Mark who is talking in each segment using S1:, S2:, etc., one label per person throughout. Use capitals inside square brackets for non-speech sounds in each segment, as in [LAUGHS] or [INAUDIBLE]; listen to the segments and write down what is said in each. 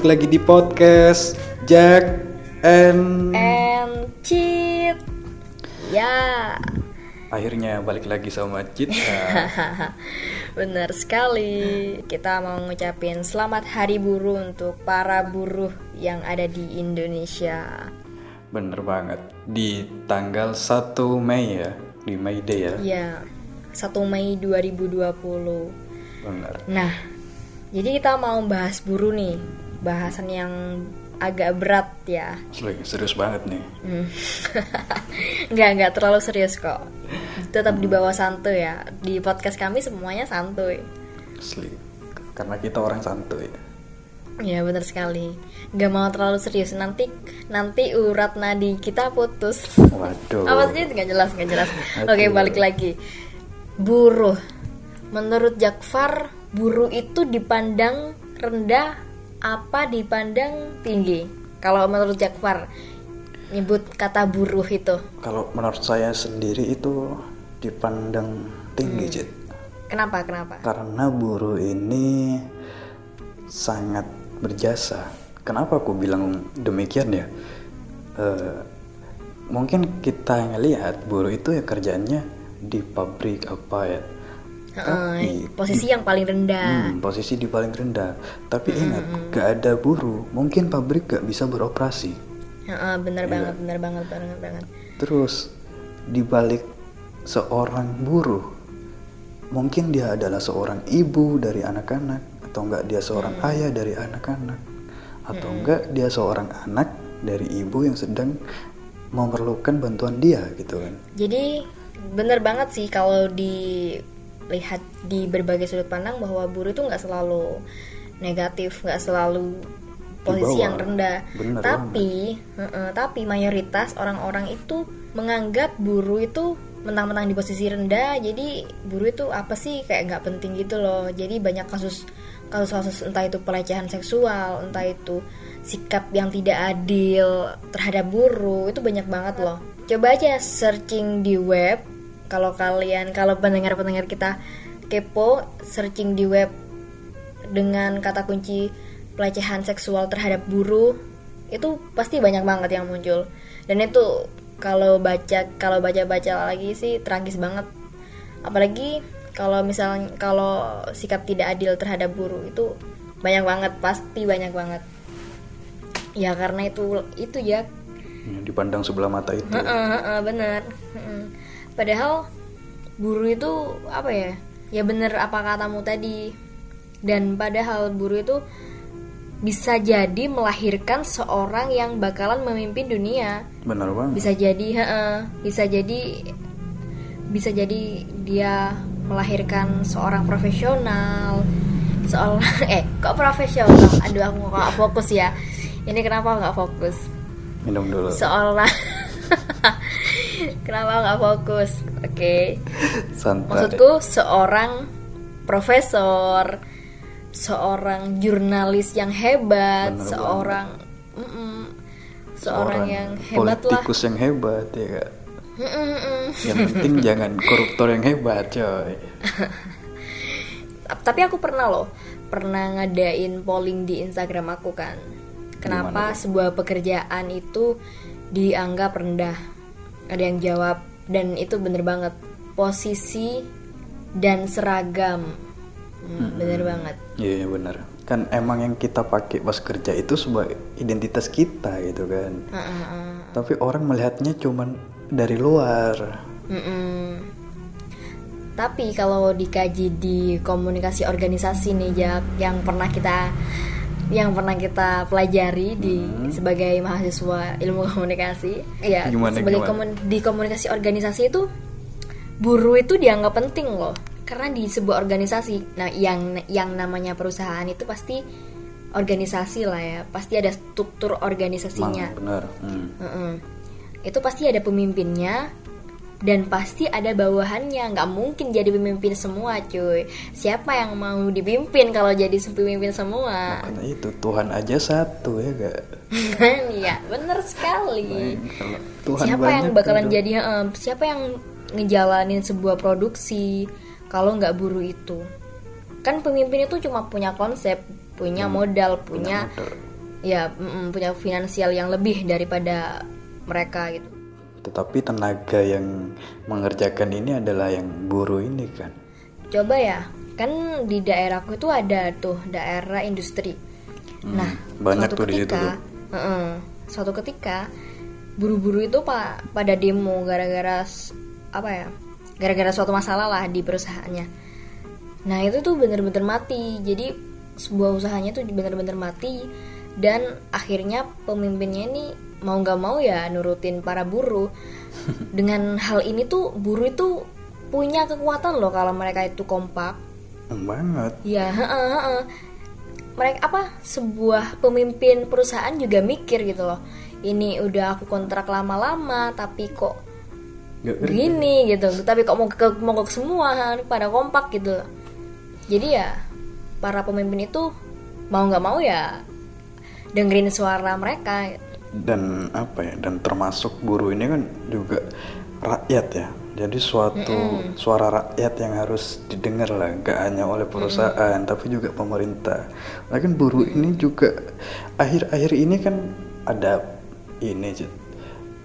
S1: balik lagi di podcast Jack and
S2: and cheat ya.
S1: Akhirnya balik lagi sama Cit. [LAUGHS]
S2: benar sekali. Kita mau ngucapin selamat hari buruh untuk para buruh yang ada di Indonesia.
S1: Bener banget. Di tanggal 1 Mei ya. Di May Day ya.
S2: ya 1 Mei 2020
S1: Bener.
S2: nah jadi kita mau bahas buruh nih bahasan yang agak berat ya
S1: serius banget nih.
S2: Hmm. [LAUGHS] nggak nggak terlalu serius kok tetap di bawah santuy ya di podcast kami semuanya santuy
S1: Asli. Karena kita orang santuy.
S2: ya benar sekali nggak mau terlalu serius nanti nanti urat nadi kita putus
S1: Waduh.
S2: apa sih nggak jelas nggak jelas oke
S1: Aduh.
S2: balik lagi buruh menurut Jakfar buruh itu dipandang rendah apa dipandang tinggi kalau menurut Jakfar nyebut kata buruh itu
S1: Kalau menurut saya sendiri itu dipandang tinggi,
S2: Hmm.
S1: Cit.
S2: kenapa kenapa
S1: Karena buruh ini sangat berjasa. Kenapa aku bilang demikian ya? Eh, mungkin kita ngelihat buruh itu ya kerjaannya di pabrik apa ya?
S2: Heeh, posisi yang paling rendah
S1: Hmm, posisi di paling rendah. Tapi ingat, gak ada buruh, mungkin pabrik gak bisa beroperasi.
S2: Heeh, bener
S1: Iya.
S2: banget bener banget bener banget
S1: Terus di balik seorang buruh, mungkin dia adalah seorang ibu dari anak-anak, atau enggak dia seorang ayah dari anak-anak, atau enggak dia seorang anak dari ibu yang sedang memerlukan bantuan dia gitu kan.
S2: Jadi bener banget sih kalau dilihat di berbagai sudut pandang bahwa buruh itu nggak selalu negatif, nggak selalu posisi yang rendah.
S1: Bener
S2: tapi, tapi mayoritas orang-orang itu menganggap buruh itu mentang-mentang di posisi rendah, jadi buruh itu apa sih kayak nggak penting gitu loh. Jadi banyak kasus kasus-kasus entah itu pelecehan seksual, entah itu sikap yang tidak adil terhadap buruh itu banyak banget loh. Coba aja searching di web kalau kalian kalau pendengar-pendengar kita kepo searching di web dengan kata kunci pelecehan seksual terhadap buruh itu pasti banyak banget yang muncul. Dan itu kalau baca kalau baca baca lagi sih tragis banget. Apalagi kalau misalnya kalau sikap tidak adil terhadap buruh itu banyak banget pasti banyak banget. Ya karena itu itu ya.
S1: Dipandang sebelah mata itu.
S2: Heeh, heeh, bener Heeh. Padahal buruh itu apa ya? Ya bener apa katamu tadi. Dan padahal buruh itu bisa jadi melahirkan seorang yang bakalan memimpin dunia.
S1: Benar banget.
S2: bisa jadi heeh, bisa jadi bisa jadi dia melahirkan seorang profesional. Seorang [LAUGHS] eh kok profesional? Aduh aku nggak fokus ya. Ini kenapa nggak fokus?
S1: Minum dulu.
S2: seolah [LAUGHS] kenapa nggak fokus? Oke.
S1: Santai.
S2: maksudku seorang profesor seorang jurnalis yang hebat
S1: Bener
S2: seorang mm-mm, seorang yang hebat lah.
S1: politikus yang hebat ya kak. Yang penting [LAUGHS] jangan koruptor yang hebat coy.
S2: tapi aku pernah loh pernah ngadain polling di Instagram aku kan. Kenapa sebuah pekerjaan itu dianggap rendah ada yang jawab dan itu bener banget posisi dan seragam Hmm, bener banget
S1: Iya iya benar. Kan emang yang kita pakai pas kerja itu sebagai identitas kita gitu kan.
S2: Heeh,
S1: Tapi orang melihatnya cuman dari luar.
S2: Mm-mm. Tapi kalau dikaji di komunikasi organisasi nih Jak, yang pernah kita yang pernah kita pelajari di sebagai mahasiswa ilmu komunikasi, ya
S1: Gimana,
S2: sebagai
S1: gimana?
S2: komun- di komunikasi organisasi itu buruh itu dianggap penting loh, karena di sebuah organisasi, nah yang yang namanya perusahaan itu pasti organisasi lah ya, pasti ada struktur organisasinya.
S1: Mang, benar. Hmm.
S2: Mm-mm. Itu pasti ada pemimpinnya dan pasti ada bawahannya. Nggak mungkin jadi pemimpin semua, cuy. Siapa yang mau dipimpin kalau jadi pemimpin semua?
S1: Karena itu Tuhan aja satu ya gak. [LAUGHS]
S2: Iya, bener sekali.
S1: Tuhan
S2: siapa yang bakalan
S1: udah.
S2: jadi eh, siapa yang ngejalanin sebuah produksi kalau nggak buruh itu? Kan pemimpin itu cuma punya konsep, punya modal, punya
S1: modal.
S2: ya mm, punya finansial yang lebih daripada mereka gitu
S1: Tetapi tenaga yang mengerjakan ini adalah yang buruh ini kan.
S2: coba ya kan di daerahku itu ada tuh daerah industri nah
S1: Hmm, banyak
S2: suatu
S1: tuh di situ
S2: ketika
S1: tuh.
S2: Heeh, suatu ketika buru-buru itu pak pada demo gara-gara apa ya gara-gara suatu masalah lah di perusahaannya nah itu tuh bener-bener mati jadi sebuah usahanya tuh bener-bener mati dan akhirnya pemimpinnya ini mau nggak mau ya nurutin para buruh [LAUGHS] dengan hal ini tuh buruh itu punya kekuatan loh kalau mereka itu kompak
S1: banget.
S2: Ya, heeh, heeh. Mereka apa? Sebuah pemimpin perusahaan juga mikir gitu loh. Ini udah aku kontrak lama-lama, tapi kok begini gitu. Tapi kok mau ke mau ke semua pada kompak gitu. Jadi ya para pemimpin itu mau nggak mau ya dengerin suara mereka.
S1: Dan apa ya dan termasuk buruh ini kan juga rakyat ya. Jadi suatu suara rakyat yang harus didengar lah gak hanya oleh perusahaan tapi juga pemerintah. Lagi buruh ini juga akhir-akhir ini kan ada ini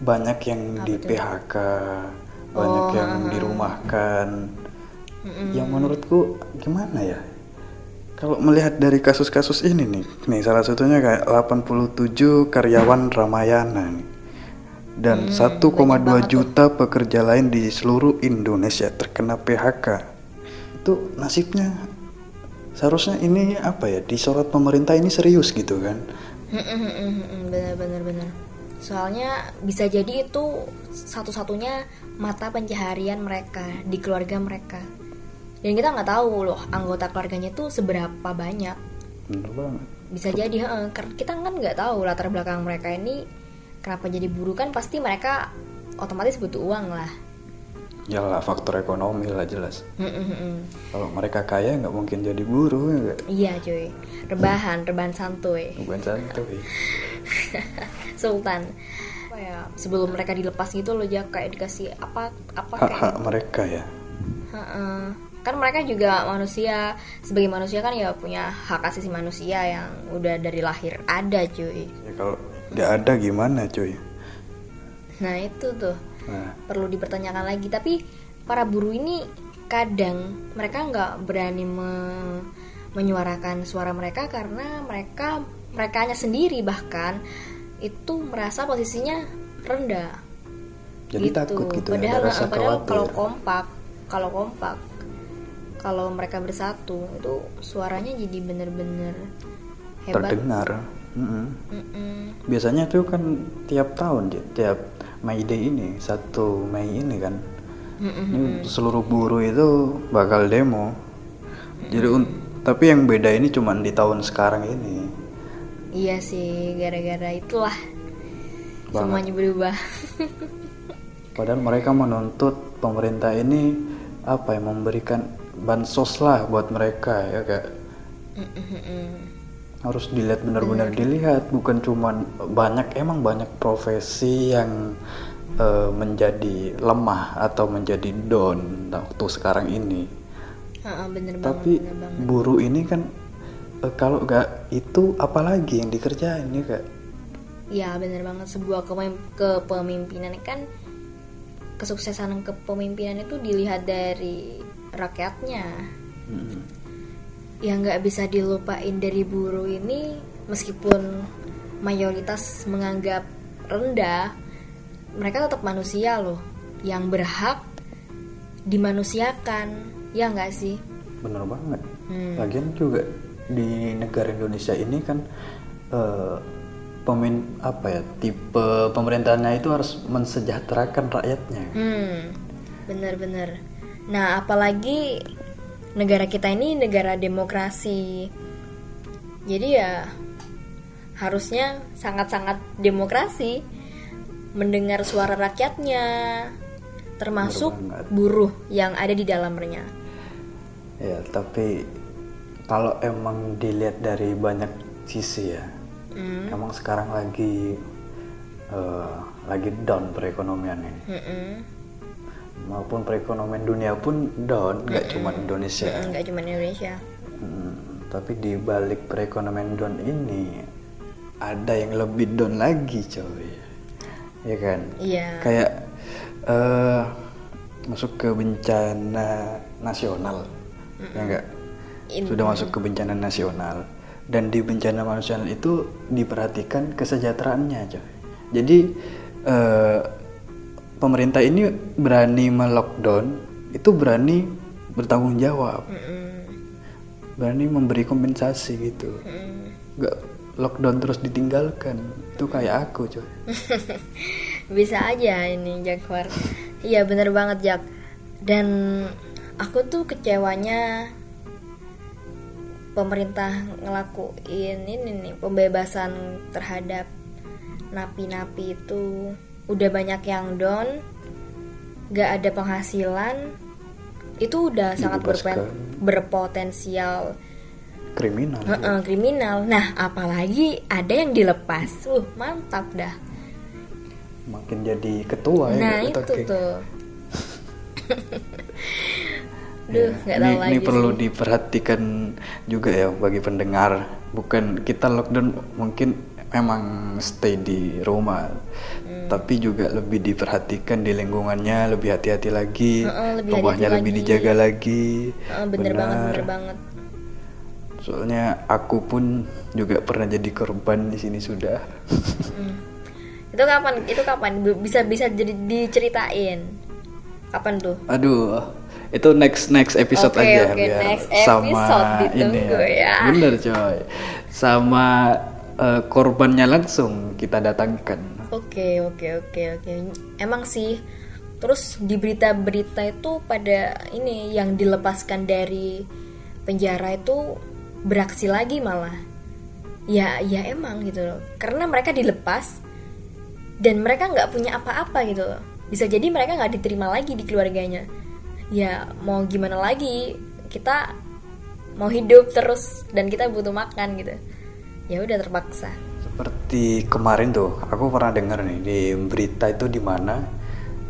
S1: banyak yang di PHK banyak yang dirumahkan. Yang menurutku gimana ya kalau melihat dari kasus-kasus ini nih, nih salah satunya kayak 87 karyawan Ramayana nih. Dan 1,2 juta pekerja lain di seluruh Indonesia terkena PHK. Itu nasibnya seharusnya ini apa ya disorot pemerintah ini serius gitu kan.
S2: bener bener bener. Soalnya bisa jadi itu satu-satunya mata pencaharian mereka di keluarga mereka. Dan kita nggak tahu loh anggota keluarganya itu seberapa banyak.
S1: Bener banget.
S2: Bisa jadi kita kan nggak tahu latar belakang mereka ini kenapa jadi buruh kan pasti mereka otomatis butuh uang lah.
S1: Ya lah faktor ekonomi lah jelas. Kalau mereka kaya nggak mungkin jadi buruh ya?
S2: Iya cuy, rebahan, rebahan santuy.
S1: Bukan santai. [LAUGHS]
S2: Sultan. Apa ya, sebelum mereka dilepas gitu loh ya kayak dikasih apa apa kayak
S1: Hak-hak mereka ya.
S2: Heeh. Kan mereka juga manusia, sebagai manusia kan ya punya hak asasi manusia yang udah dari lahir ada cuy.
S1: Ya kalau nggak ada gimana cuy?
S2: Nah itu tuh
S1: Nah,
S2: perlu dipertanyakan lagi. Tapi para buruh ini kadang mereka nggak berani me- menyuarakan suara mereka karena mereka merekanya sendiri bahkan itu merasa posisinya rendah.
S1: jadi takut gitu ya,
S2: padahal
S1: ada rasa
S2: padahal kalau kompak kalau kompak kalau mereka bersatu itu suaranya jadi bener-bener hebat
S1: terdengar. Mm-mm.
S2: Mm-mm.
S1: Biasanya tuh kan tiap tahun, tiap May Day ini, satu Mei ini kan,
S2: Mm-mm.
S1: ini seluruh buruh itu bakal demo. Jadi, un- tapi yang beda ini cuma di tahun sekarang ini.
S2: iya sih gara-gara itulah
S1: Banget.
S2: semuanya berubah [LAUGHS]
S1: Padahal mereka menuntut pemerintah ini apa ya memberikan bansos lah buat mereka ya
S2: Mm-mm-mm.
S1: harus dilihat benar-benar dilihat bukan cuman banyak emang banyak profesi yang eh, menjadi lemah atau menjadi down waktu sekarang ini.
S2: Bener banget
S1: tapi
S2: bener banget.
S1: buruh ini kan eh, kalau nggak itu apalagi yang dikerjain ya kak
S2: Iya bener banget sebuah kepem- kepemimpinan. Kan kesuksesan kepemimpinan itu dilihat dari rakyatnya
S1: Mm.
S2: yang nggak bisa dilupain dari buruh ini meskipun mayoritas menganggap rendah mereka tetap manusia loh yang berhak dimanusiakan ya nggak sih
S1: bener banget
S2: Hmm.
S1: lagian juga di negara Indonesia ini kan eh, pemin apa ya tipe pemerintahnya itu harus mensejahterakan rakyatnya
S2: Hmm, bener-bener. Nah, apalagi negara kita ini negara demokrasi. Jadi ya harusnya sangat-sangat demokrasi mendengar suara rakyatnya termasuk buruh yang ada di dalamnya.
S1: ya tapi kalau emang dilihat dari banyak sisi ya
S2: Hmm,
S1: emang sekarang lagi eh, lagi down perekonomian ini
S2: mm-mm.
S1: Maupun perekonomian dunia pun down nggak cuma Indonesia.
S2: Nggak cuma Indonesia.
S1: Hmm, tapi di balik perekonomian down ini ada yang lebih down lagi coy. Ya kan?
S2: Iya.
S1: kayak eh masuk ke bencana nasional. Ya enggak
S2: In-
S1: sudah masuk ke bencana nasional. Dan di bencana nasional itu diperhatikan kesejahteraannya coy. Jadi eh, pemerintah ini berani melockdown itu berani bertanggung jawab. Berani memberi kompensasi gitu.
S2: Mm.
S1: nggak lockdown terus ditinggalkan. Itu kayak aku coy [LAUGHS]
S2: bisa aja ini Jaguar iya bener banget Jak dan aku tuh kecewanya pemerintah ngelakuin ini nih pembebasan terhadap napi-napi itu udah banyak yang down gak ada penghasilan itu udah sangat berpen- berpotensial.
S1: Kriminal.
S2: Heeh, kriminal. Nah apalagi ada yang dilepas. Uh mantap dah.
S1: Makin jadi ketua ya
S2: Nah [LAUGHS]
S1: nggak,
S2: itu tuh.
S1: Ya,
S2: Duh, nggak
S1: ini, ini
S2: lagi
S1: perlu
S2: sih.
S1: diperhatikan juga ya bagi pendengar. Bukan kita lockdown mungkin memang stay di rumah
S2: Hmm.
S1: tapi juga lebih diperhatikan di lingkungannya lebih hati-hati lagi
S2: lebih
S1: rumahnya
S2: hati-hati
S1: lebih
S2: lagi.
S1: dijaga lagi
S2: Heeh, bener banget, bener banget.
S1: soalnya aku pun juga pernah jadi korban di sini sudah
S2: Hmm. Itu kapan? Itu kapan? Bisa bisa jadi diceritain. Kapan tuh?
S1: Aduh, itu next next episode
S2: Oke,
S1: aja
S2: oke,
S1: biar
S2: next
S1: sama
S2: episode
S1: ini
S2: ditunggu ya.
S1: Bener coy, sama eh, korbannya langsung kita datangkan.
S2: Oke, oke, oke, oke. Emang sih. Terus di berita-berita itu pada ini yang dilepaskan dari penjara itu beraksi lagi malah. Ya, ya emang gitu loh. Karena mereka dilepas dan mereka nggak punya apa-apa gitu loh. Bisa jadi mereka nggak diterima lagi di keluarganya. Ya mau gimana lagi? Kita mau hidup terus dan kita butuh makan gitu. Ya udah terpaksa.
S1: Seperti kemarin tuh, aku pernah dengar nih di berita itu di mana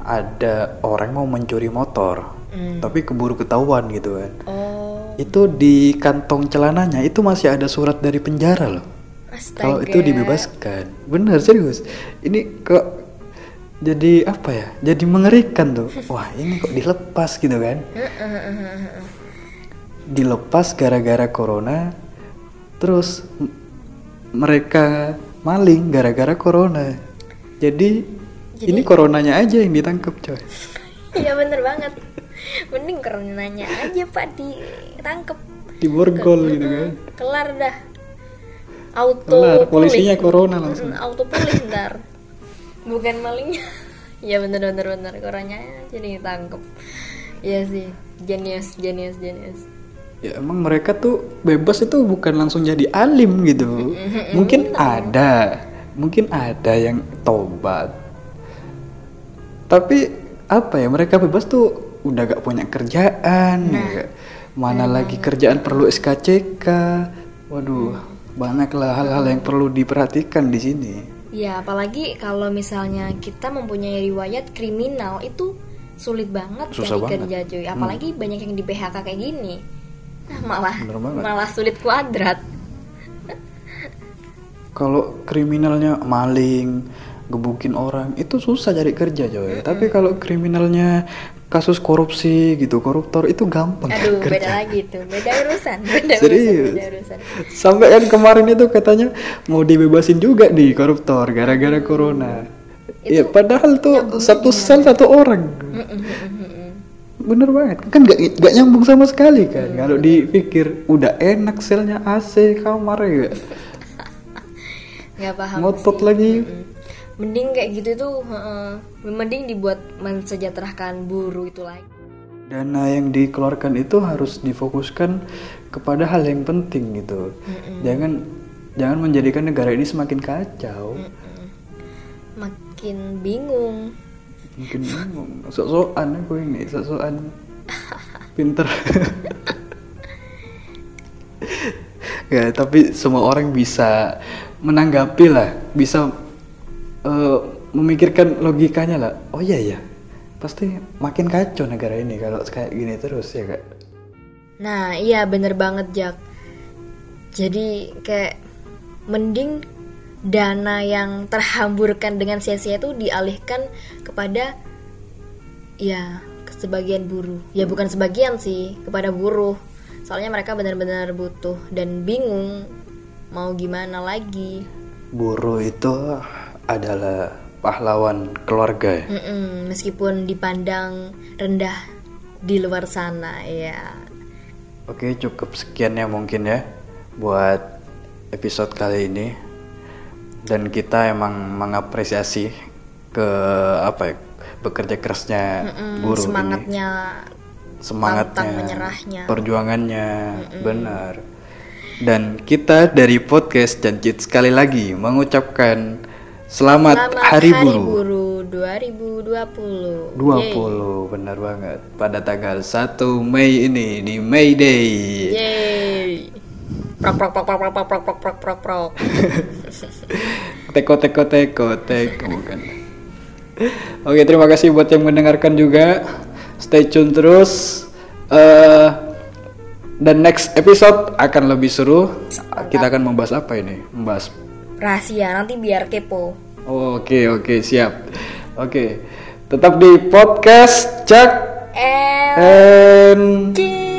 S1: ada orang mau mencuri motor,
S2: Hmm.
S1: tapi keburu ketahuan gitu kan.
S2: Oh,
S1: Itu di kantong celananya itu masih ada surat dari penjara loh.
S2: astaga.
S1: Kalau itu dibebaskan, bener serius. Ini kok jadi apa ya? Jadi mengerikan tuh. [LAUGHS] Wah ini kok dilepas gitu kan? Dilepas gara-gara corona, terus mereka maling gara-gara corona. Jadi, ini coronanya aja yang ditangkap coy. [LAUGHS]
S2: Iya bener banget. Mending coronanya aja pak ditangkep.
S1: Diborgol gitu kan?
S2: Kelar dah. Auto
S1: Kelar,
S2: pulih.
S1: polisinya corona langsung.
S2: Auto pulih [LAUGHS] ntar. Bukan malingnya. [LAUGHS] Iya bener bener bener coronanya jadi ditangkep. Iya sih, genius genius genius.
S1: Ya emang mereka tuh bebas itu bukan langsung jadi alim gitu. Mungkin ada, mungkin ada yang tobat. Tapi apa ya mereka bebas tuh udah gak punya kerjaan, ya. mana lagi kerjaan perlu SKCK. Waduh, banyak lah hal-hal yang perlu diperhatikan di sini.
S2: Ya apalagi kalau misalnya kita mempunyai riwayat kriminal itu sulit banget
S1: Susah
S2: cari
S1: banget.
S2: kerja cuy. Apalagi banyak yang di PHK kayak gini. Nah, malah malah sulit kuadrat.
S1: Kalau kriminalnya maling, gebukin orang, itu susah cari kerja coy. Tapi kalau kriminalnya kasus korupsi gitu, koruptor itu gampang
S2: Aduh,
S1: kerja.
S2: beda lagi tuh. Beda urusan, beda urusan,
S1: Serius.
S2: beda urusan.
S1: Sampai kan kemarin itu katanya mau dibebasin juga nih koruptor gara-gara corona. Iya, padahal tuh satu sel satu orang. Bener banget, kan gak, gak nyambung sama sekali kan. Kalau dipikir udah enak selnya AC kamar ya.
S2: Nggak paham
S1: Ngotot
S2: sih.
S1: lagi.
S2: Mending kayak gitu tuh, heeh. mending dibuat mensejahterakan buruh itu lagi.
S1: Dana yang dikeluarkan itu harus difokuskan kepada hal yang penting gitu. Jangan jangan menjadikan negara ini semakin kacau.
S2: Makin bingung.
S1: Mungkin bingung. sok-sokan aku ini, sok-sokan [LAUGHS] pinter. ya, tapi semua orang bisa menanggapi lah, bisa eh, memikirkan logikanya lah. Oh iya ya, pasti makin kacau negara ini kalau kayak gini terus ya kak.
S2: Nah, iya bener banget Jak. Jadi kayak mending dana yang terhamburkan dengan sia-sia itu dialihkan kepada ya sebagian buruh. Ya bukan sebagian sih kepada buruh. Soalnya mereka benar-benar butuh dan bingung mau gimana lagi.
S1: Buruh itu adalah pahlawan keluarga ya?
S2: Mm-mm, meskipun dipandang rendah di luar sana ya.
S1: Oke, cukup sekian ya mungkin ya buat episode kali ini. Dan kita emang mengapresiasi ke apa ya bekerja kerasnya
S2: Mm,
S1: buruh ini,
S2: semangatnya
S1: semangatnya,
S2: pantang menyerahnya.
S1: perjuangannya, benar. Dan kita dari podcast Janjit sekali lagi mengucapkan selamat,
S2: Selamat
S1: Hari,
S2: Hari
S1: Buruh.
S2: Buruh 2020
S1: 20
S2: Yeay.
S1: benar banget pada tanggal 1 Mei ini di May Day.
S2: Yeay. Prok prok prok prok prok prok prok prok prok prok. [LAUGHS]
S1: Teko teko teko teko bukan. Oke terima kasih buat yang mendengarkan juga. Stay tune terus. Eh dan next episode akan lebih seru. Kita akan membahas apa ini? Membahas.
S2: Rahasia nanti biar kepo.
S1: Oke oke siap. Oke tetap di podcast Cak and
S2: Cik.